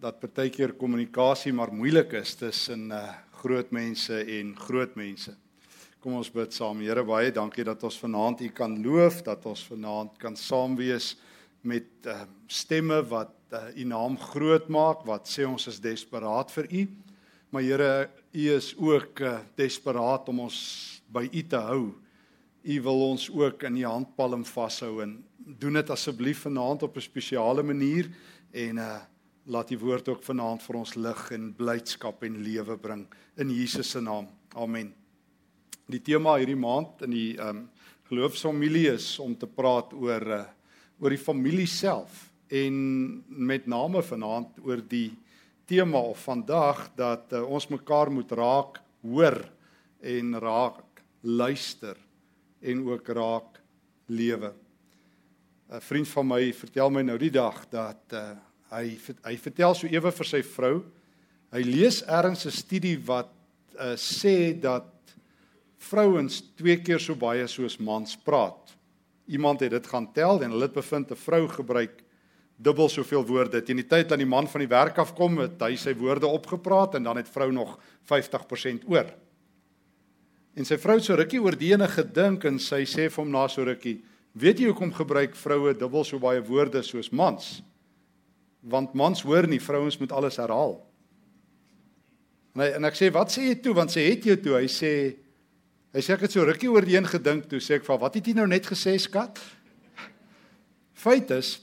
dat partykeer kommunikasie maar moeilik is tussen uh groot mense en groot mense. Kom ons bid saam. Here, baie dankie dat ons vanaand U kan loof, dat ons vanaand kan saam wees met uh stemme wat uh, U naam groot maak, wat sê ons is desperaat vir U. Maar Here, U is ook uh, desperaat om ons by U te hou. U wil ons ook in U handpalm vashou en doen dit asseblief vanaand op 'n spesiale manier en uh laat die woord ook vanaand vir ons lig en blydskap en lewe bring in Jesus se naam. Amen. Die tema hierdie maand in die ehm um, geloofsfamilie is om te praat oor uh oor die familie self en met name vanaand oor die tema of vandag dat uh, ons mekaar moet raak hoor en raak luister en ook raak lewe. 'n Vriend van my vertel my nou die dag dat uh, hy hy vertel so ewe vir sy vrou. Hy lees ergens 'n studie wat uh, sê dat vrouens twee keer so baie soos mans praat. Iemand het dit gaan tel en hulle het bevind 'n vrou gebruik dubbel soveel woorde. Teen die tyd dat die man van die werk afkom, het hy sy woorde opgepraat en dan het vrou nog 50% oor. En sy vrou het so rukkie oor die ene gedink en sy sê vir hom na so rukkie: "Weet jy hoekom gebruik vroue dubbel so baie woorde soos mans?" Want mans hoor nie, vrouens moet alles herhaal. En, hy, en ek sê: "Wat sê jy toe?" Want sy het jou toe. Hy sê hy sê ek het so rukkie oor die een gedink toe sê ek: "Wat het jy nou net gesê, skat?" Feit is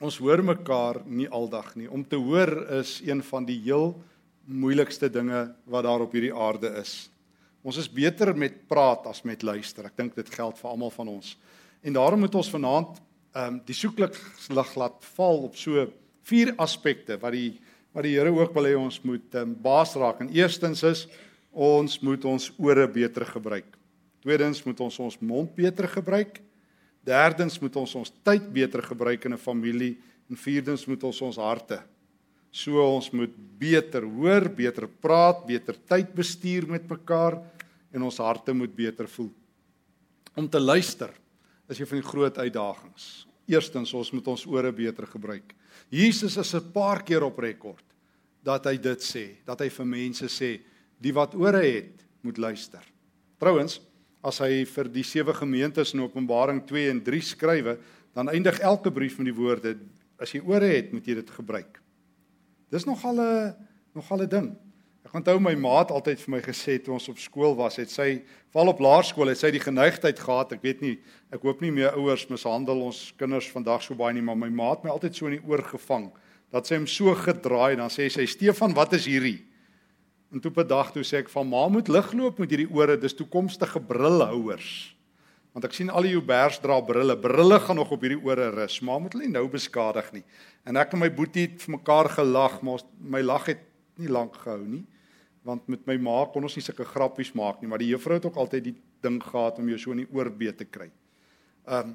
ons hoor mekaar nie aldag nie. Om te hoor is een van die heel moeilikste dinge wat daar op hierdie aarde is. Ons is beter met praat as met luister. Ek dink dit geld vir almal van ons. En daarom moet ons vanaand ehm um, die soeklik lig laat val op so vier aspekte wat die wat die Here ook wil hê ons moet um, baas raak. En eerstens is ons moet ons ore beter gebruik. Tweedens moet ons ons mond beter gebruik. Derdens moet ons ons tyd beter gebruik in 'n familie en vierdens moet ons ons harte So ons moet beter hoor, beter praat, beter tyd bestuur met mekaar en ons harte moet beter voel. Om te luister is een van die groot uitdagings. Eerstens, ons moet ons ore beter gebruik. Jesus is 'n paar keer op rekord dat hy dit sê, dat hy vir mense sê, die wat ore het, moet luister. Trouwens, as hy vir die sewe gemeentes in Openbaring 2 en 3 skrywe, dan eindig elke brief met die woorde: as jy ore het, moet jy dit gebruik. Dis nogal 'n nogal 'n ding. Ek onthou my maat altyd vir my gesê toe ons op skool was, het sy val op laerskool, het sy die geneigtheid gehad, ek weet nie, ek hoop nie meer ouers mishandel ons kinders vandag so baie nie, maar my maat my altyd so in die oor gevang dat sy hom so gedraai en dan sê sy Stefan, wat is hierdie? En toe op 'n dag toe sê ek van ma moet ligloop met hierdie ore, dis toekomstige brillehouers. Want ek sien al die Joubers dra brille. Brille gaan nog op hierdie ore rus, maar moet hulle nie nou beskadig nie. En ek en my boetie het vir mekaar gelag, maar my lag het nie lank gehou nie. Want met my ma kon ons nie sulke grappies maak nie, maar die juffrou het ook altyd die ding gehad om jou so in die oorbeet te kry. Um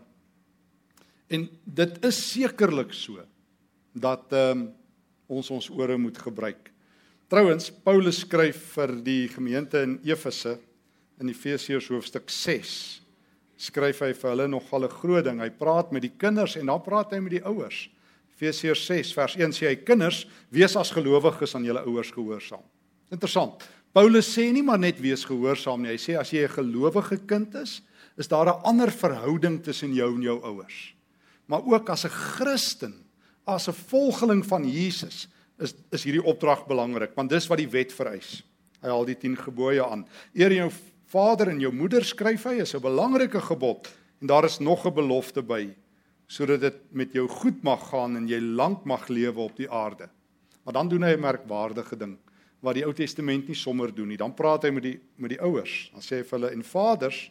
en dit is sekerlik so dat um ons ons ore moet gebruik. Trouwens, Paulus skryf vir die gemeente in Efese in Efesiërs hoofstuk 6 skryf hy vir hulle nogal 'n groot ding. Hy praat met die kinders en dan praat hy met die ouers. Efesiërs 6 vers 1 sê hy kinders, wees as gelowiges aan julle ouers gehoorsaam. Interessant. Paulus sê nie maar net wees gehoorsaam nie. Hy sê as jy 'n gelowige kind is, is daar 'n ander verhouding tussen jou en jou ouers. Maar ook as 'n Christen, as 'n volgeling van Jesus, is is hierdie opdrag belangrik, want dis wat die wet vereis. Hy haal die 10 gebooie aan. Eer jou vader en jou moeder skryf hy is 'n belangrike gebod en daar is nog 'n belofte by sodat dit met jou goed mag gaan en jy lank mag lewe op die aarde. Maar dan doen hy 'n merkwaardige ding wat die Ou Testament nie sommer doen nie. Dan praat hy met die met die ouers. Dan sê hy vir hulle en vaders,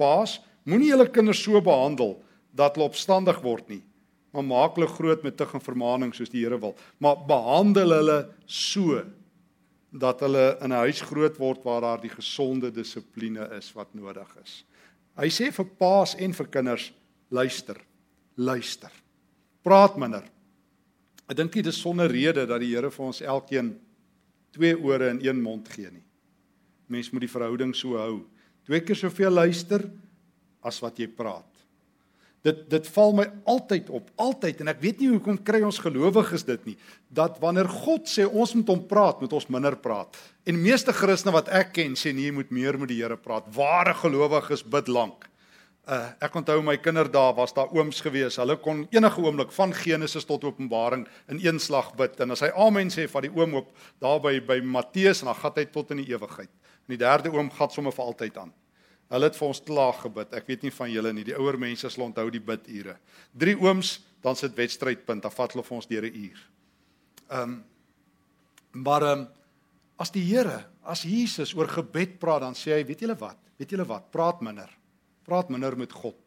paas, moenie julle kinders so behandel dat hulle opstandig word nie. Maar maak hulle groot met tug en vermaaning soos die Here wil. Maar behandel hulle so dat hulle in 'n huis groot word waar daar die gesonde dissipline is wat nodig is. Hy sê vir paas en vir kinders, luister, luister. Praat minder. Ek dink dit is sonder rede dat die Here vir ons elkeen twee ore en een mond gee nie. Mens moet die verhouding so hou. Twee keer soveel luister as wat jy praat. Dit dit val my altyd op, altyd en ek weet nie hoekom kry ons gelowiges dit nie dat wanneer God sê ons moet hom praat, moet ons minder praat. En meeste Christene wat ek ken sê nee, jy moet meer met die Here praat. Ware gelowiges bid lank. Uh ek onthou my kinderdae was daar ooms gewees. Hulle kon enige oomblik van Genesis tot Openbaring in een slag bid en as hy amen sê van die oom op daar by by Matteus en dan gaan hy tot in die ewigheid. En die derde oom gaan sommer vir altyd aan. Hulle het vir ons klaar gebid. Ek weet nie van julle nie. Die ouer mense sal onthou die bidure. Drie ooms, dan sit wedstrydpunt. Dan vat hulle vir ons deur 'n uur. Ehm um, maar ehm um, as die Here, as Jesus oor gebed praat, dan sê hy, weet julle wat? Weet julle wat? Praat minder. Praat minder met God.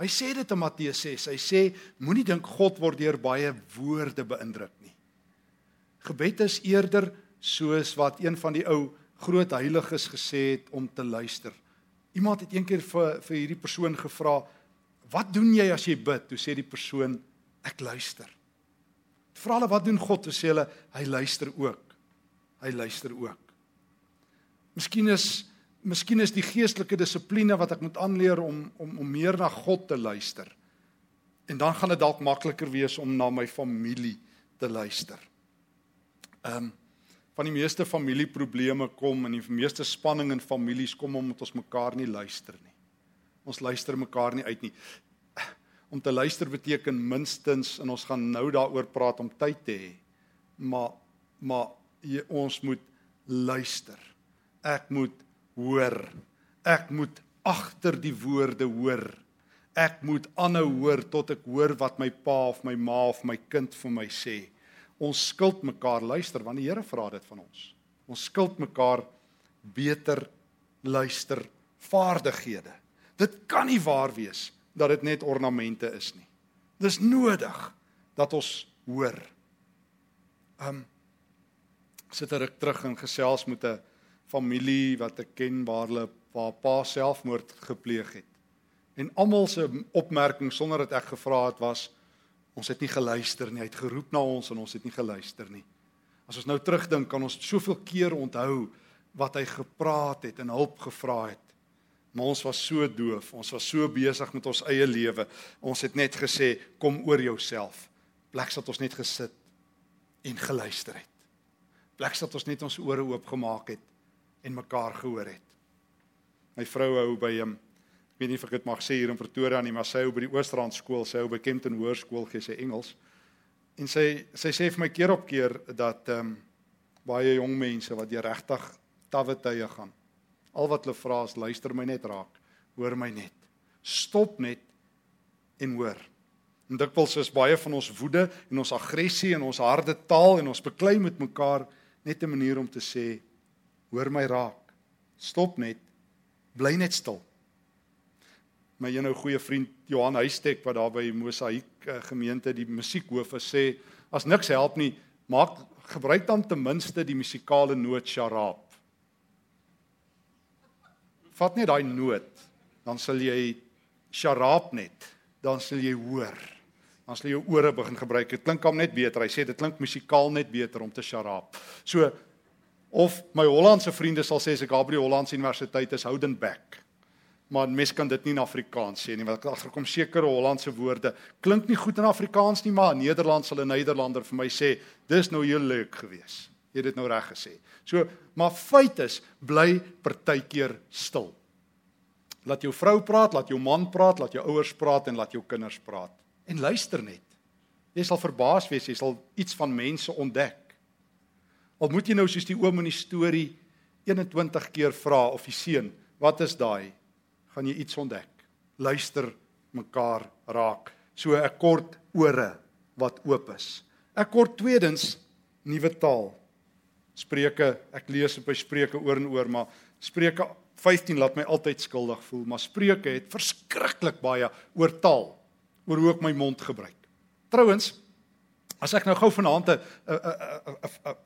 Hy sê dit in Matteus 6. Hy sê moenie dink God word deur baie woorde beïndruk nie. Gebed is eerder soos wat een van die ou groot heiliges gesê het om te luister. Iemand het eendag vir vir hierdie persoon gevra, "Wat doen jy as jy bid?" Toe sê die persoon, "Ek luister." Vra hulle, "Wat doen God?" Toe sê hulle, "Hy luister ook." Hy luister ook. Miskien is miskien is die geestelike dissipline wat ek moet aanleer om om om meer na God te luister. En dan gaan dit dalk makliker wees om na my familie te luister. Ehm um, van die meeste familieprobleme kom en die meeste spanning in families kom omdat ons mekaar nie luister nie. Ons luister mekaar nie uit nie. Om te luister beteken minstens en ons gaan nou daaroor praat om tyd te hê. Maar maar jy, ons moet luister. Ek moet hoor. Ek moet agter die woorde hoor. Ek moet aanhou hoor tot ek hoor wat my pa of my ma of my kind vir my sê ons skuld mekaar luister want die Here vra dit van ons. Ons skuld mekaar beter luister vaardighede. Dit kan nie waar wees dat dit net ornamente is nie. Dis nodig dat ons hoor. Um sit er ek terug in gesels met 'n familie wat ek ken waar hulle waar pa selfmoord gepleeg het. En almal se opmerking sonder dat ek gevra het was Ons het nie geluister nie. Hy het geroep na ons en ons het nie geluister nie. As ons nou terugdink, kan ons soveel keer onthou wat hy gepraat het en hulp gevra het. Maar ons was so doof. Ons was so besig met ons eie lewe. Ons het net gesê, "Kom oor jouself." Pleks dat ons net gesit en geluister het. Pleks dat ons net ons ore oopgemaak het en mekaar gehoor het. My vrou hou by hom weet nie of ek dit mag sê hier in Pretoria nie, maar sy hou by die Oostrand skool, sy hou by Kempton Hoërskool gee sy Engels. En sy sy sê vir my keer op keer dat ehm um, baie jong mense wat jy regtig tawwe tye gaan. Al wat hulle vra is luister my net raak, hoor my net. Stop net en hoor. En dikwels is baie van ons woede en ons aggressie en ons harde taal en ons beklei met mekaar net 'n manier om te sê hoor my raak. Stop net. Bly net stil my een ou goeie vriend Johan Huystek wat daar by Mosaïek uh, gemeente die musiekhoof sê as niks help nie maak gebruik dan ten minste die musikale noot charab. Vat net daai noot dan sal jy charab net dan sal jy hoor. Dan sal jy jou ore begin gebruik. Dit klink hom net beter. Hy sê dit klink musikaal net beter om te charab. So of my Hollandse vriende sal sê as ek Gabriel Hollandse Universiteit is Houdenback maar mens kan dit nie in Afrikaans sê nie want ek agterkom sekere Hollandse woorde. Klink nie goed in Afrikaans nie maar in Nederlands sal 'n Nederlander vir my sê dis nou heel leuk gewees. Jy het dit nou reg gesê. So maar feit is bly partykeer stil. Laat jou vrou praat laat jou man praat laat jou ouers praat en laat jou kinders praat. En luister net. Jy sal verbaas wees jy sal iets van mense ontdek al moet jy nou soos die oom in die storie 21 keer vra of die seun wat is daai gaan jy iets ontdek. Luister mekaar raak. So 'n kort ore wat oop is. Ek kort tweedens nuwe taal. Spreuke, ek lees op by Spreuke oor en oor, maar Spreuke 15 laat my altyd skuldig voel, maar Spreuke het verskriklik baie oor taal, oor hoe ek my mond gebruik. Trouwens, as ek nou gou vanaand 'n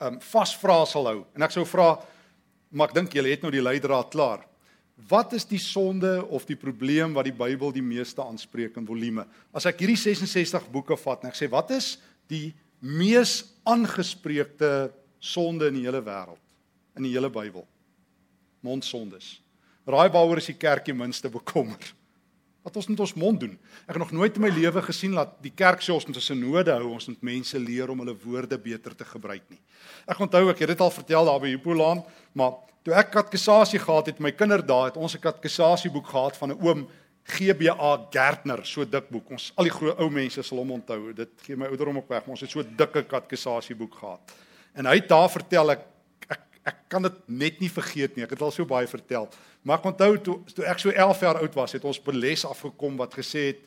'n vasvra sal hou en ek sou vra, maar ek dink julle het nou die leidraad klaar. Wat is die sonde of die probleem wat die Bybel die meeste aanspreek in volume? As ek hierdie 66 boeke vat en ek sê wat is die mees aangespreekte sonde in die hele wêreld in die hele Bybel? Mondsondes. Raai waaroor is die kerk die minste bekommer? Wat ons met ons mond doen. Ek het nog nooit in my lewe gesien dat die kerk sê ons moet 'n sinode hou, ons moet mense leer om hulle woorde beter te gebruik nie. Ek onthou ek het dit al vertel daar by Hippolaan, maar toe ek katekisasie gehad het, my kinderdae het ons 'n katekisasieboek gehad van 'n oom GBA Gärtner, so dik boek. Ons al die ou mense sal hom onthou. Dit gee my ouderdom op weg, maar ons het so dikke katekisasieboek gehad. En hy het daar vertel ek ek kan dit net nie vergeet nie. Ek het al so baie vertel. Maar ek onthou toe toe ek so 11 jaar oud was, het ons by les afgekom wat gesê het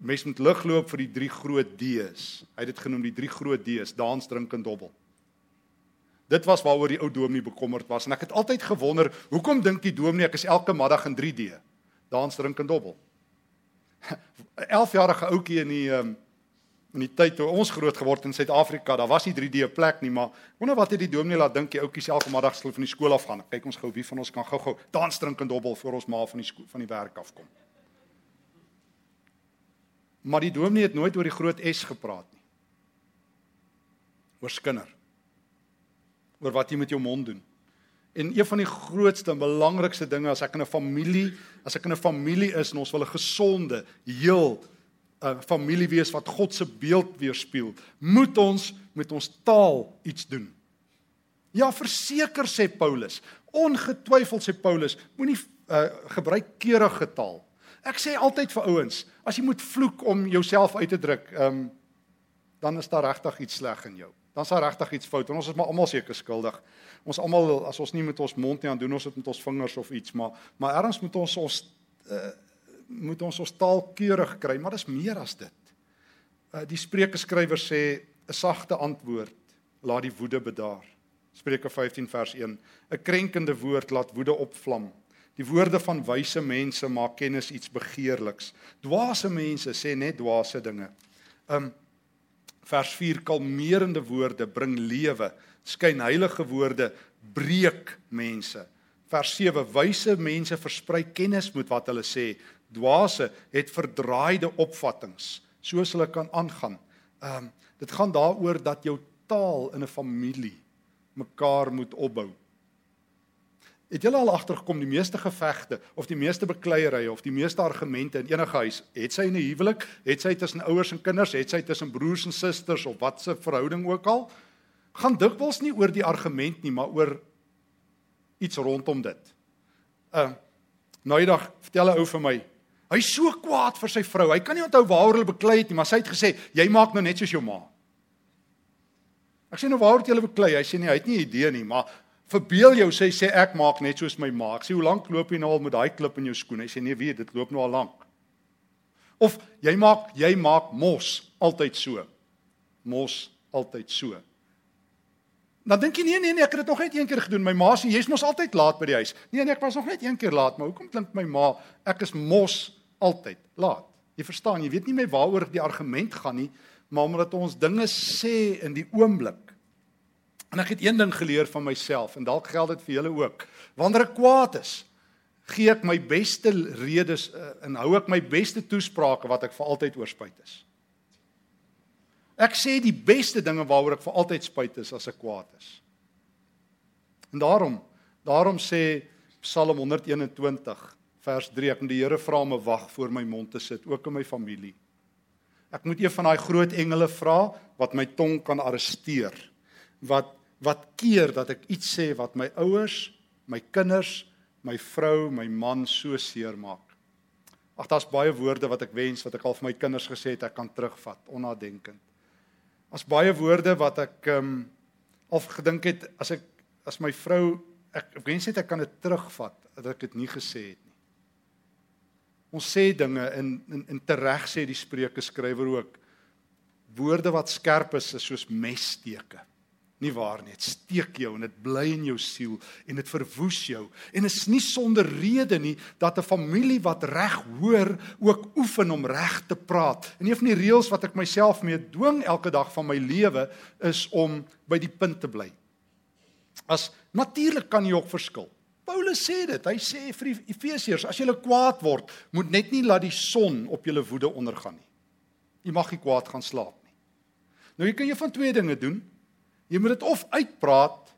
mens moet ligloop vir die drie groot D's. Hy het dit genoem die drie groot D's: dans, drink en dobbel. Dit was waaroor die ou dominee bekommerd was en ek het altyd gewonder, hoekom dink die dominee ek is elke middag in 3D? Dans, drink en dobbel. 11 jarige ouetjie in die um, in die tyd toe ons groot geword in Suid-Afrika, daar was nie 3D plek nie, maar wonder wat het die dominee laat dink die ouetjies elke middag skool van die skool af gaan. Kyk ons gou wie van ons kan gou-gou dans drink en dobbel voor ons ma van die skool, van die werk afkom. Maar die dominee het nooit oor die groot S gepraat nie. Oor skinder. Oor wat jy met jou mond doen. En een van die grootste en belangrikste dinge as ek in 'n familie, as ek in 'n familie is en ons wil 'n gesonde, heel 'n familie wees wat God se beeld weerspieël, moet ons met ons taal iets doen. Ja, verseker sê Paulus, ongetwyfeld sê Paulus, moenie uh, gebruik keurige taal. Ek sê altyd vir ouens, as jy moet vloek om jouself uit te druk, um, dan is daar regtig iets sleg in jou. Dan is daar regtig iets fout en ons is maar almal seker skuldig. Ons almal as ons nie met ons mond nie aan doen ons dit met ons vingers of iets, maar maar ergens moet ons ons uh, moet ons ons taal keurig kry, maar dis meer as dit. Uh die Spreuke skrywer sê 'n sagte antwoord laat die woede bedaar. Spreuke 15 vers 1. 'n Krenkende woord laat woede opvlam. Die woorde van wyse mense maak kennis iets begeerliks. Dwaase mense sê net dwaase dinge. Um vers 4 kalmerende woorde bring lewe. Skyn heilige woorde breek mense. Vers 7 wyse mense versprei kennis met wat hulle sê dwaase het verdraaide opvattinge soos hulle kan aangaan. Ehm um, dit gaan daaroor dat jou taal in 'n familie mekaar moet opbou. Het julle al agtergekom die meeste gevegte of die meeste bekleierye of die meeste argumente in enige huis, het sy in 'n huwelik, het sy tussen ouers en kinders, het sy tussen broers en susters of wat se verhouding ook al, gaan dikwels nie oor die argument nie, maar oor iets rondom dit. Ehm uh, nou eendag vertel 'n ou vir my, Hy's so kwaad vir sy vrou. Hy kan nie onthou waaroor hulle beklei het nie, maar sy het gesê, "Jy maak nou net soos jou ma." Ek sê nou waaroor het julle beklei? Hy sê nee, hy het nie idee nie, maar verbeel jou sê sê ek maak net soos my ma. Ek sê hoe lank loop jy nou al met daai klip in jou skoen? Hy sê nee, weet, dit loop nou al lank. Of jy maak jy maak mos altyd so. Mos altyd so. Dan dink jy nee nee nee, ek het dit nog net een keer gedoen. My ma sê jy's mos altyd laat by die huis. Nee nee, ek was nog net een keer laat, maar hoekom klink my ma ek is mos altyd laat. Jy verstaan, jy weet nie my waaroor die argument gaan nie, maar omdat ons dinge sê in die oomblik. En ek het een ding geleer van myself en dalk geld dit vir julle ook. Wanneer ek kwaad is, gee ek my beste redes uh, en hou ek my beste toesprake wat ek vir altyd oorspruit is. Ek sê die beste dinge waaroor ek vir altyd spyt is as ek kwaad is. En daarom, daarom sê Psalm 121 vers 3 ek moet die Here vra om 'n wag voor my mond te sit ook in my familie. Ek moet een van daai groot engele vra wat my tong kan arresteer. Wat wat keer dat ek iets sê wat my ouers, my kinders, my vrou, my man so seer maak. Ag daar's baie woorde wat ek wens wat ek al vir my kinders gesê het ek kan terugvat onnadenkend. As baie woorde wat ek ehm um, al gedink het as ek as my vrou ek, ek wens net ek kan dit terugvat dat ek dit nie gesê het nie. Ons sê dinge in in, in tereg sê die Spreuke skrywer ook woorde wat skerp is is soos messteke. Nie waar nie, dit steek jou en dit bly in jou siel en dit verwoes jou. En is nie sonder rede nie dat 'n familie wat reg hoor ook oefen om reg te praat. En een van die reëls wat ek myself mee dwing elke dag van my lewe is om by die punt te bly. As natuurlik kan jy ook verskil. Paulus sê dit. Hy sê vir die Efesiërs, as julle kwaad word, moet net nie laat die son op julle woede ondergaan nie. Jy mag nie kwaad gaan slaap nie. Nou jy kan jy van twee dinge doen. Jy moet dit of uitpraat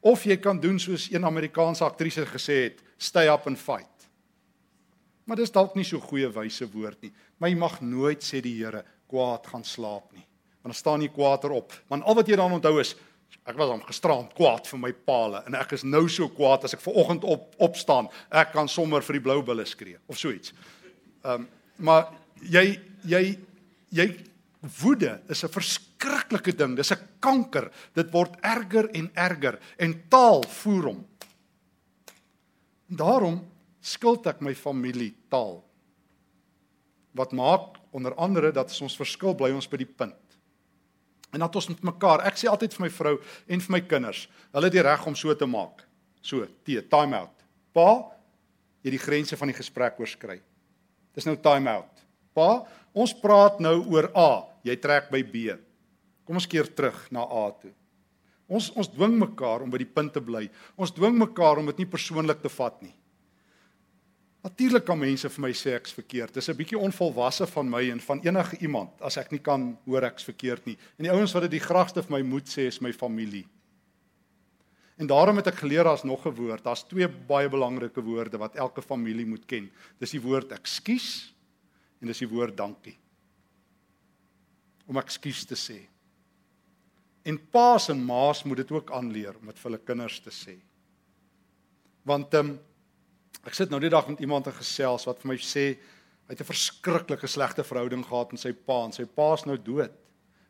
of jy kan doen soos een Amerikaanse aktrise gesê het, stay up and fight. Maar dis dalk nie so goeie wyse woord nie. Maar jy mag nooit sê die Here kwaad gaan slaap nie. Want dan staan jy kwaader op. Want al wat jy dan onthou is ek was hom gisteraand kwaad vir my paal en ek is nou so kwaad as ek ver oggend op opstaan. Ek kan sommer vir die blou bulle skree of so iets. Ehm um, maar jy jy jy woede is 'n verskriklike ding. Dis 'n kanker. Dit word erger en erger en taal voer hom. En daarom skuld ek my familie taal. Wat maak onder andere dat ons verskil bly ons by die punt. En dat ons met mekaar, ek sê altyd vir my vrou en vir my kinders, hulle het die reg om so te maak. So, T, time out. Pa, jy die grense van die gesprek oorskry. Dis nou time out. Pa, ons praat nou oor A jy trek by B. Kom ons keer terug na A toe. Ons ons dwing mekaar om by die punt te bly. Ons dwing mekaar om dit nie persoonlik te vat nie. Natuurlik kan mense vir my sê ek's verkeerd. Dis 'n bietjie onvolwasse van my en van enige iemand as ek nie kan hoor ek's verkeerd nie. En die ouens wat dit die graagste vir my moet sê is my familie. En daarom het ek geleer daar's nog 'n woord. Daar's twee baie belangrike woorde wat elke familie moet ken. Dis die woord ekskuus en dis die woord dankie om ekskuus te sê. En paas en maas moet dit ook aanleer om dit vir hulle kinders te sê. Want ehm um, ek sit nou die dag met iemand te gesels wat vir my sê hy het 'n verskriklike slegte verhouding gehad met sy pa en sy pa's nou dood.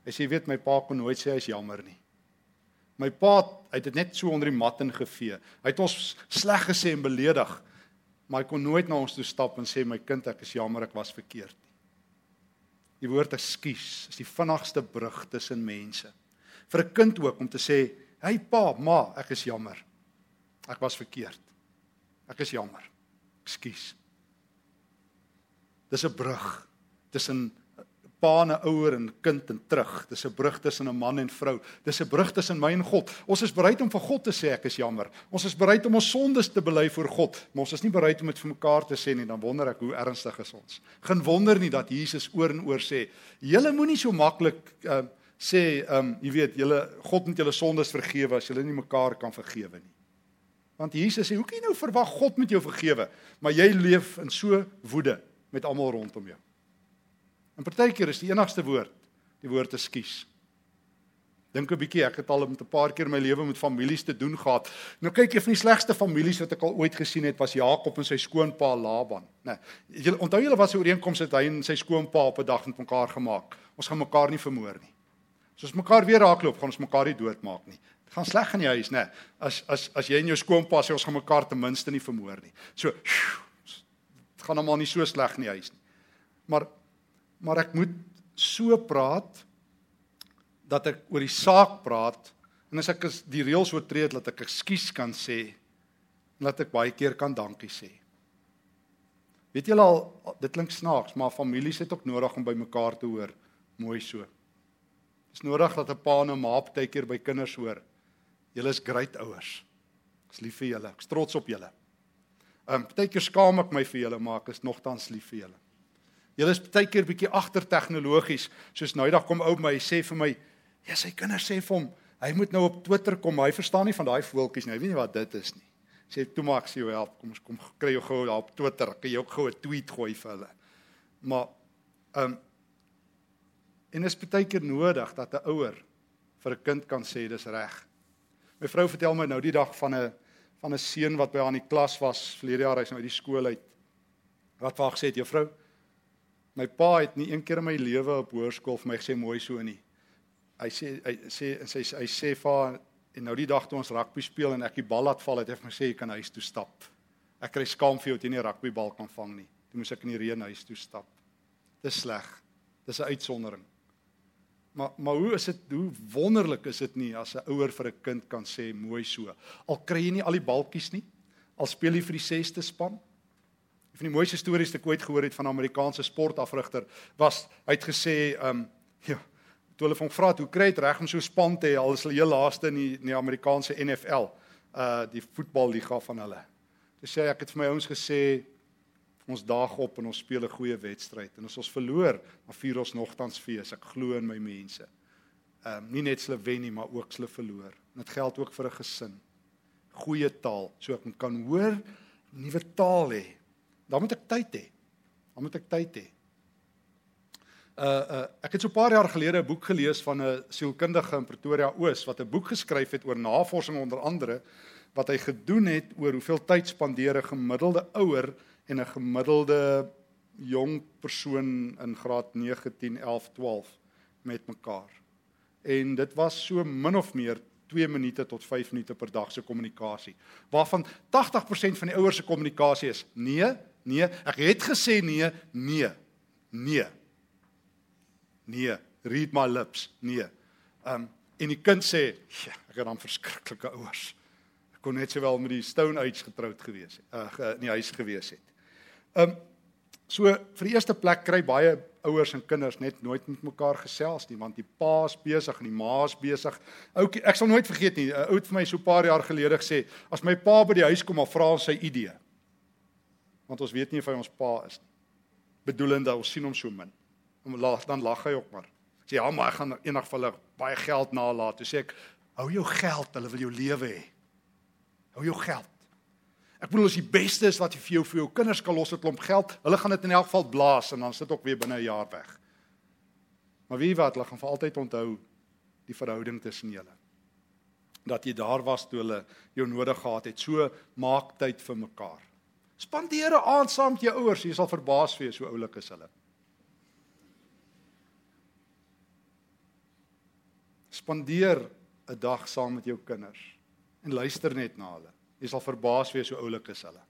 Hy sê jy weet my pa kon nooit sê hy's jammer nie. My pa het dit net so onder die mat ingevee. Hy het ons sleg gesê en beledig, maar hy kon nooit na ons toe stap en sê my kind ek is jammer ek was verkeerd. Die woord ekskuus is die vinnigste brug tussen mense. Vir 'n kind ook om te sê, "Hey pa, ma, ek is jammer. Ek was verkeerd. Ek is jammer. Ekskuus." Dis 'n brug tussen pa en 'n ouer en kind en terug. Dis 'n brug tussen 'n man en vrou. Dis 'n brug tussen my en God. Ons is bereid om vir God te sê ek is jammer. Ons is bereid om ons sondes te bely voor God, maar ons is nie bereid om dit vir mekaar te sê nie. Dan wonder ek hoe ernstig is ons. Geen wonder nie dat Jesus oor en oor sê, "Julle moenie so maklik uh, sê, ehm um, jy weet, julle God moet julle sondes vergewe as julle nie mekaar kan vergewe nie." Want Jesus sê, "Hoe kan jy nou verwag God moet jou vergewe, maar jy leef in so woede met almal rondom jou?" En partykeer is die enigste woord die woord ekskuus. Dink 'n bietjie, ek het al met 'n paar keer in my lewe met families te doen gehad. Nou kyk jy van die slegste families wat ek al ooit gesien het, was Jakob en sy skoonpa Laban, né? Nee, jy onthou julle wat se ooreenkomste het hy en sy skoonpa op 'n dag met mekaar gemaak? Ons gaan mekaar nie vermoor nie. As ons mekaar weer raakloop, gaan ons mekaar nie doodmaak nie. Dit gaan sleg in die huis, né? Nee, as as as jy en jou skoonpa sê ons gaan mekaar ten minste nie vermoor nie. So, dit gaan almal nie so sleg in die huis nie. Maar maar ek moet so praat dat ek oor die saak praat en as ek die reëls oortree het dat ek ekskuus kan sê en dat ek baie keer kan dankie sê. Weet julle al dit klink snaaks, maar families het ook nodig om by mekaar te hoor. Mooi so. Dis nodig dat 'n pa en 'n ma baie keer by kinders hoor. Julle is great ouers. Ek is lief vir julle. Ek's trots op julle. Ehm um, baie keer skaam ek my vir julle, maar ek is nogtans lief vir julle. Julle is baie keer bietjie agter tegnologies. Soos nou eendag kom ou my sê vir my, ja sy kinders sê vir hom, hy moet nou op Twitter kom. Hy verstaan nie van daai voeltjies nie. Hy weet nie wat dit is nie. Sê toe maak sy jou help. Kom ons kom kry jou gou daar op Twitter. Kan jy ook gou 'n tweet gooi vir hulle. Maar ehm um, en is baie keer nodig dat 'n ouer vir 'n kind kan sê dis reg. My vrou vertel my nou die dag van 'n van 'n seun wat by haar in die klas was verlede jaar hy's nou uit die skool uit. Wat wag sê dit juffrou? My pa het nie een keer in my lewe op hoërskool vir my gesê mooi so nie. Hy sê hy sê hy sê hy sê vir en nou die dag toe ons rugby speel en ek die bal laat val het, het hy gesê jy kan huis toe stap. Ek kry skaam vir jou dat jy nie rugbybal kan vang nie. Toe moes ek in die reën huis toe stap. Dis sleg. Dis 'n uitsondering. Maar maar hoe is dit hoe wonderlik is dit nie as 'n ouer vir 'n kind kan sê mooi so. Al kry jy nie al die balkies nie. Al speel jy vir die 6ste span. Een van die mooiste stories wat ek ooit gehoor het van 'n Amerikaanse sportafrigter was hy het gesê, ehm um, ja, toe hulle hom vra hoe kry hy dit reg om so span te hê al is hulle heel laaste in die, in die Amerikaanse NFL, uh die voetballiga van hulle. Toe sê ek het vir my ouens gesê ons daag op en ons speel 'n goeie wedstryd en as ons verloor, dan vier ons nogtans fees. Ek glo in my mense. Ehm um, nie net hulle wen nie, maar ook hulle verloor. En dit geld ook vir 'n gesin. Goeie taal, so ek kan hoor nuwe taal hê dan moet ek tyd hê. Dan moet ek tyd hê. Uh uh ek het so 'n paar jaar gelede 'n boek gelees van 'n sielkundige in Pretoria Oos wat 'n boek geskryf het oor navorsing onder andere wat hy gedoen het oor hoeveel tyd spandeer 'n gemiddelde ouer en 'n gemiddelde jong persoon in graad 9, 10, 11, 12 met mekaar. En dit was so min of meer 2 minute tot 5 minute per dag se kommunikasie. Waarvan 80% van die ouers se kommunikasie is: "Nee, nee, ek het gesê nee, nee, nee." Nee, read my lips. Nee. Um en die kind sê, ja, "Ek het dan verskriklike ouers." Ek kon net sowel met die Stone Age getroud gewees het. Uh in die huis gewees het. Um so vir die eerste plek kry baie ouers en kinders net nooit met mekaar gesels nie want die pa's besig en die ma's besig. Oukie, ek sal nooit vergeet nie. Ou het vir my so 'n paar jaar gelede gesê, as my pa by die huis kom, dan vra ons sy ID. Want ons weet nie of hy ons pa is nie. Bedoelende ons sien hom so min. Dan lag hy ook maar. Sê ja, maar ek gaan eendag vir hulle baie geld nalat. Toe sê ek, hou jou geld, hulle wil jou lewe hê. Hou jou geld. Ek bedoel as die beste is wat jy vir jou vir jou kinders kan los 'n klomp geld, hulle gaan dit in elk geval blaas en dan sit ook weer binne 'n jaar weg. Maar weet, hulle gaan vir altyd onthou die verhouding tussen julle. Dat jy daar was toe hulle jou nodig gehad het. So maak tyd vir mekaar. Spandeer 'n aand saam met jou ouers, jy sal verbaas wees hoe oulik is hulle. Spandeer 'n dag saam met jou kinders en luister net na hulle. Jy sal verbaas wees hoe oulik is hulle.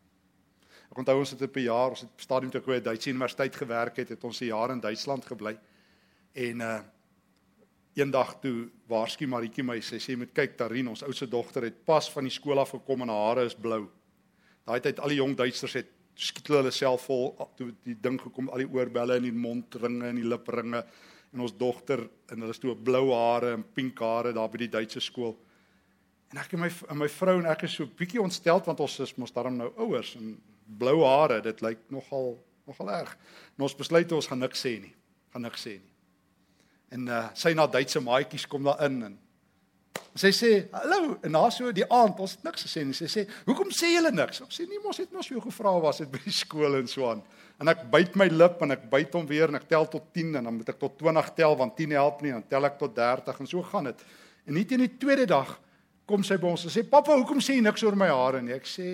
Ek onthou ons het 'n jaar, ons het stadium toe by Duitse Universiteit gewerk het, het ons 'n jaar in Duitsland gebly. En uh eendag toe waarsku Maritjie my sê sy moet kyk Tarin, ons oudste dogter het pas van die skool af gekom en haar hare is blou. Daai tyd al die jong Duitsers het skiet hulle self vol toe die ding gekom al die oorbelle en die mondringe en die lipringe en ons dogter en hulle het toe blou hare en pink hare daar by die Duitse skool. En ek en my en my vrou en ek is so bietjie ontsteld want ons is mos daarom nou ouers en blou hare, dit lyk nogal nogal erg. En ons besluit ons gaan niks sê nie. Gaan niks sê nie. En uh sy na Duitse maatjies kom daar in en sy sê, "Hallo." En na so die aand, ons het niks gesê nie. Sy sê, "Hoekom sê julle niks?" Ons sê, "Nee, mos het mos jou gevra was dit by die skool en so aan." En ek byt my lip en ek byt hom weer en ek tel tot 10 en dan moet ek tot 20 tel want 10 help nie, dan tel ek tot 30 en so gaan dit. En nie teen die tweede dag kom sy by ons en sê pappa hoekom sê jy niks oor my hare nie? Ek sê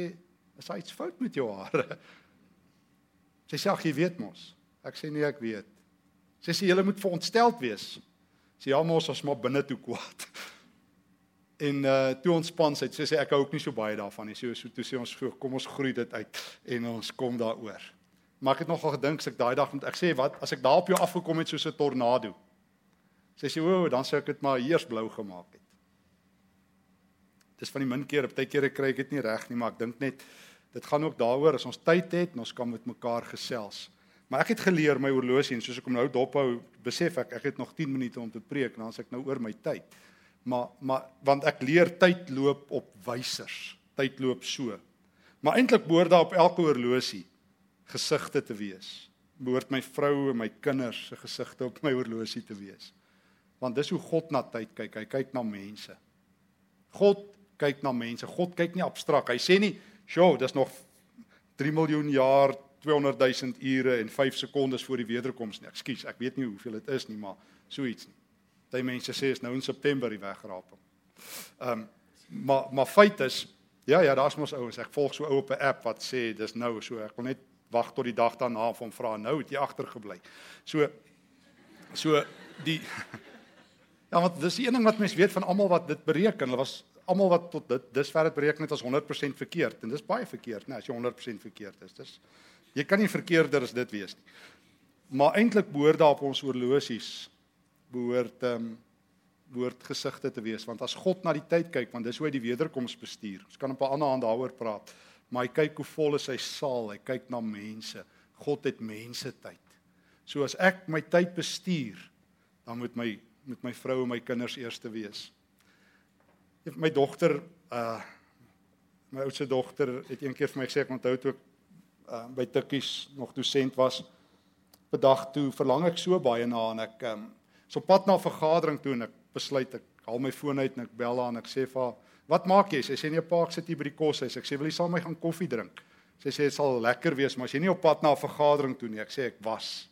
is daar iets fout met jou hare? Sy sê ag jy weet mos. Ek sê nee ek weet. Sy sê jy moet verontstel wees. Sê ja mos ons maar binne toe kwaad. En uh toe ontspan sy sê sê ek hou ook nie so baie daarvan nie. So so toe sê ons kom ons groei dit uit en ons kom daaroor. Maar ek het nogal gedink as ek daai dag moet ek sê wat as ek daar op jou afgekom het soos 'n tornado? Sy sê o dan sou ek dit maar eers blou gemaak het dis van die min kere, baie kere kry ek dit nie reg nie, maar ek dink net dit gaan ook daaroor as ons tyd het en ons kan met mekaar gesels. Maar ek het geleer my horlosie en soos ek hom nou dophou, besef ek ek het nog 10 minute om te preek en dan as ek nou oor my tyd. Maar maar want ek leer tyd loop op wysers. Tyd loop so. Maar eintlik behoort daar op elke horlosie gesigte te wees. Behoort my vrou en my kinders se gesigte op my horlosie te wees. Want dis hoe God na tyd kyk. Hy kyk na mense. God kyk na mense. God kyk nie abstrakt. Hy sê nie, "Sjoe, dis nog 3 miljoen jaar, 200 000 ure en 5 sekondes voor die wederkoms nie." Ekskuus, ek weet nie hoeveel dit is nie, maar so iets nie. Party mense sê is nou in September die wegraping. Ehm um, maar maar feit is, ja ja, daar's mos ouens. Ek volg so ou op 'n app wat sê dis nou so. Ek wil net wag tot die dag daarna om vra nou het jy agtergebly. So so die Ja, want dis die een ding wat mense weet van almal wat dit bereken. Hulle was almal wat tot dit dusver het bereken het as 100% verkeerd en dis baie verkeerd, nee, as jy 100% verkeerd is. Dis jy kan nie verkeerder as dit wees nie. Maar eintlik behoort daar op ons oorlosies behoort ehm um, behoort gesigte te wees want as God na die tyd kyk want dis hoe hy die wederkoms bestuur. Ons kan op 'n ander hand daaroor praat. Maar hy kyk hoe vol is sy saal. Hy kyk na mense. God het mense tyd. So as ek my tyd bestuur, dan moet my met my vrou en my kinders eerste wees my dogter uh my oudste dogter het eendag vir my gesê ek onthou toe ek uh by Tikkies nog dosent was. Op 'n dag toe verlang ek so baie na en ek um so pad na vergadering toe en ek besluit ek haal my foon uit en ek bel haar en ek sê vir haar wat maak jy? Sy sê nee pa ek sit hier by die koshuis ek sê wil jy saam met my gaan koffie drink? Sy sê dit sal lekker wees, maar as jy nie op pad na 'n vergadering toe nie, ek sê ek was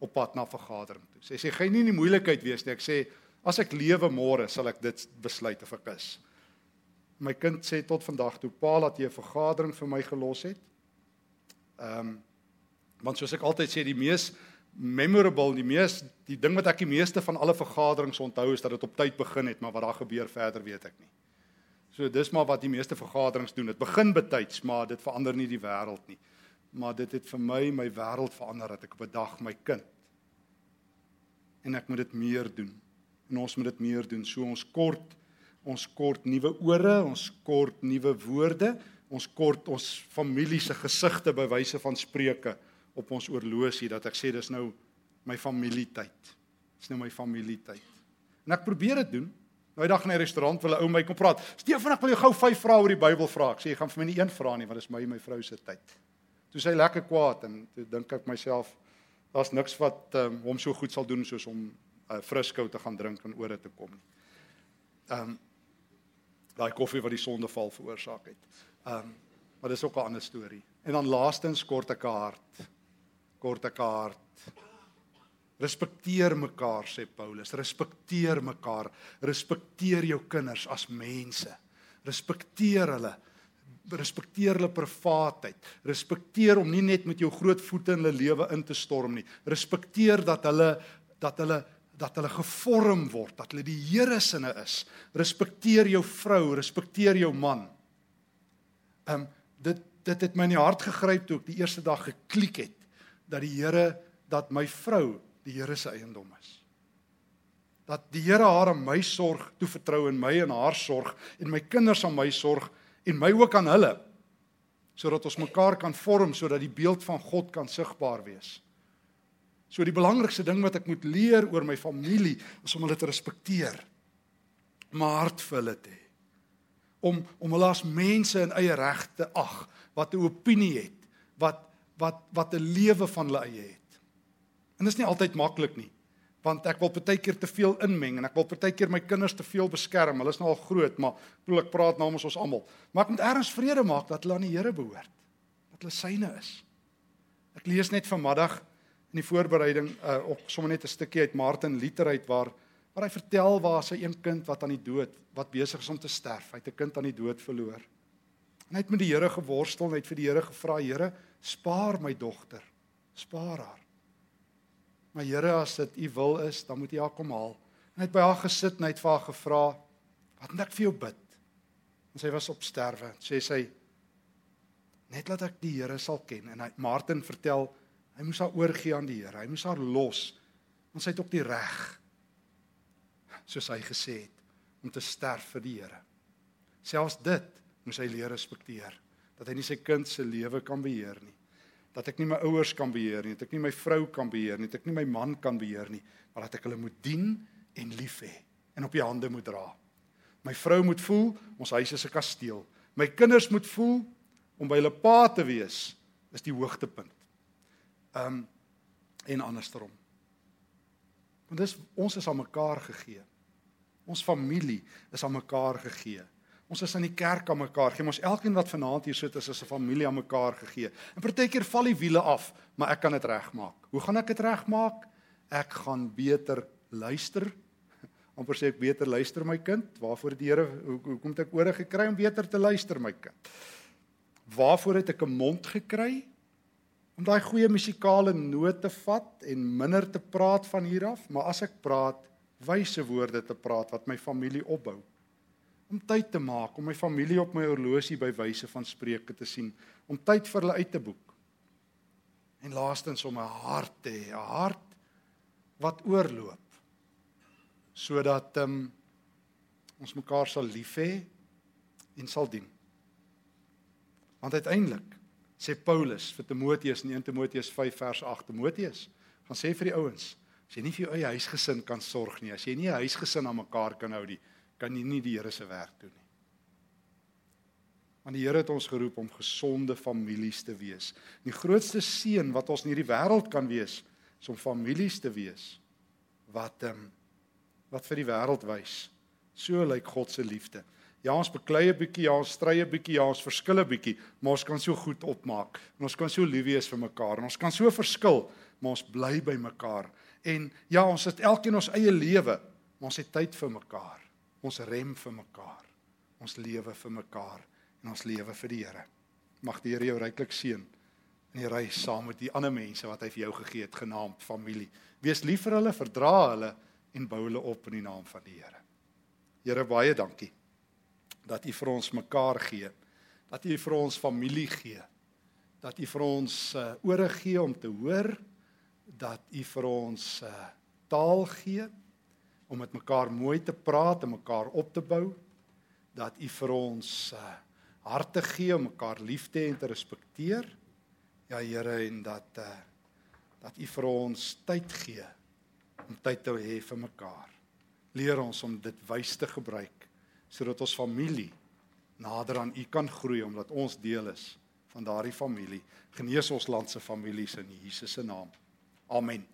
op pad na vergadering toe. Sy sê gaan nie in die moeilikheid wees nie. Ek sê as ek lewe môre sal ek dit besluit of ek is. My kind sê tot vandag toe pa dat jy 'n vergadering vir my gelos het. Ehm um, want soos ek altyd sê die mees memorable die mees die ding wat ek die meeste van alle vergaderings onthou is dat dit op tyd begin het, maar wat daar gebeur verder weet ek nie. So dis maar wat die meeste vergaderings doen. Dit begin betyds, maar dit verander nie die wêreld nie. Maar dit het vir my my wêreld verander dat ek op 'n dag my kind en ek moet dit meer doen. En ons moet dit meer doen. So ons kort ons kort nuwe ore, ons kort nuwe woorde, ons kort ons familie se gesigte by wyse van spreuke op ons oorlosie dat ek sê dis nou my familietyd. Dis nou my familietyd. En ek probeer dit doen. Nou dag in 'n restaurant wil 'n ou my kom praat. Stefan, ek wil jou gou vyf vrae oor die Bybel vra. Ek sê jy gaan vir my nie een vra nie, want dit is my en my vrou se tyd. Toe sê hy lekker kwaad en toe dink ek myself, daar's niks wat um, hom so goed sal doen soos om uh, friskou te gaan drink en ore te kom nie. Um, daai koffie wat die sondeval veroorsaak het. Um, maar dis ook 'n ander storie. En dan laastens kort ek hart kort ek hart. Respekteer mekaar sê Paulus. Respekteer mekaar. Respekteer jou kinders as mense. Respekteer hulle. Respekteer hulle privaatheid. Respekteer om nie net met jou groot voete in hulle lewe in te storm nie. Respekteer dat hulle dat hulle dat hulle gevorm word, dat hulle die Here sinne is. Respekteer jou vrou, respekteer jou man. Um, dit dit het my in die hart gegryp toe ek die eerste dag geklik het dat die Here dat my vrou die Here se eiendom is. Dat die Here haar aan my sorg toevertrou en my en haar sorg en my kinders aan my sorg en my ook aan hulle sodat ons mekaar kan vorm sodat die beeld van God kan sigbaar wees. So die belangrikste ding wat ek moet leer oor my familie is om hulle te respekteer. Om hart vir hulle te hê. Om om hulle as mense in eie regte ag wat 'n opinie het, wat wat wat 'n lewe van hulle eie het. En dit is nie altyd maklik nie, want ek wil baie keer te veel inmeng en ek wil baie keer my kinders te veel beskerm. Hulle is nou al groot, maar bedoel ek praat namens ons almal. Maar ek moet ergens vrede maak dat hulle aan die Here behoort. Dat hulle syne is. Ek lees net vanmiddag in die voorbereiding uh ook sommer net 'n stukkie uit Martin Luther uit waar waar hy vertel waar sy een kind wat aan die dood wat besig is om te sterf, hy het 'n kind aan die dood verloor. En hy het met die Here geworstel en hy het vir die Here gevra, Here, Spaar my dogter. Spaar haar. Maar Here, as dit U wil is, dan moet U haar kom haal. En hy het by haar gesit en hy het vir haar gevra, "Wat moet ek vir jou bid?" En sy was op sterwe. Sê sy, "Net laat ek die Here sal ken." En hy Martin vertel, hy moes haar oorgee aan die Here. Hy moes haar los. Want sy het ook die reg soos hy gesê het om te sterf vir die Here. Selfs dit moes hy leer respekteer dat hy nie sy kind se lewe kan beheer nie. Dat ek nie my ouers kan beheer nie, dat ek nie my vrou kan beheer nie, dat ek nie my man kan beheer nie, maar dat ek hulle moet dien en lief hê en op die hande moet dra. My vrou moet voel ons huis is 'n kasteel. My kinders moet voel om by hulle pa te wees is die hoogtepunt. Um en andersom. Want dis ons is aan mekaar gegee. Ons familie is aan mekaar gegee. Ons is in die kerk aan mekaar. Gee ons elkeen wat vanaand hier sit is as 'n familie aan mekaar gegee. En partykeer val die wiele af, maar ek kan dit regmaak. Hoe gaan ek dit regmaak? Ek gaan beter luister. Amper sê ek beter luister my kind. Waarvoor die Here hoekom het ek ore gekry om beter te luister my kind? Waarvoor het ek 'n mond gekry? Om daai goeie musikale note te vat en minder te praat van hier af, maar as ek praat, wyse woorde te praat wat my familie opbou om tyd te maak om my familie op my horlosie by wyse van spreuke te sien, om tyd vir hulle uit te boek. En laastens om 'n hart te hê, 'n hart wat oorloop sodat um, ons mekaar sal lief hê en sal dien. Want uiteindelik sê Paulus vir Timoteus in 1 Timoteus 5 vers 8 Timoteus, gaan sê vir die ouens, as jy nie vir jou eie huisgesin kan sorg nie, as jy nie 'n huisgesin aan mekaar kan hou nie, kan jy nie die Here se werk doen nie. Want die Here het ons geroep om gesonde families te wees. Die grootste seën wat ons in hierdie wêreld kan wees, is om families te wees wat um, wat vir die wêreld wys. So lyk God se liefde. Ja, ons beklei 'n bietjie, ja, ons stry 'n bietjie, ja, ons verskil 'n bietjie, maar ons kan so goed opmaak. En ons kan so lief wees vir mekaar. En ons kan so verskil, maar ons bly by mekaar. En ja, ons het elkeen ons eie lewe, maar ons het tyd vir mekaar. Ons rem vir mekaar. Ons lewe vir mekaar en ons lewe vir die Here. Mag die Here jou ryklik seën in die reis saam met die ander mense wat hy vir jou gegee het, genaamd familie. Wees lief vir hulle, verdra hulle en bou hulle op in die naam van die Here. Here baie dankie dat U vir ons mekaar gee. Dat U vir ons familie gee. Dat U vir ons uh, ore gee om te hoor. Dat U vir ons uh, taal gee om met mekaar mooi te praat en mekaar op te bou. Dat U vir ons uh, harte gee om mekaar lief te hê en te respekteer. Ja Here en dat uh, dat U vir ons tyd gee om tyd te hê vir mekaar. Leer ons om dit wys te gebruik sodat ons familie nader aan U kan groei omdat ons deel is van daardie familie. Genees ons land se families in Jesus se naam. Amen.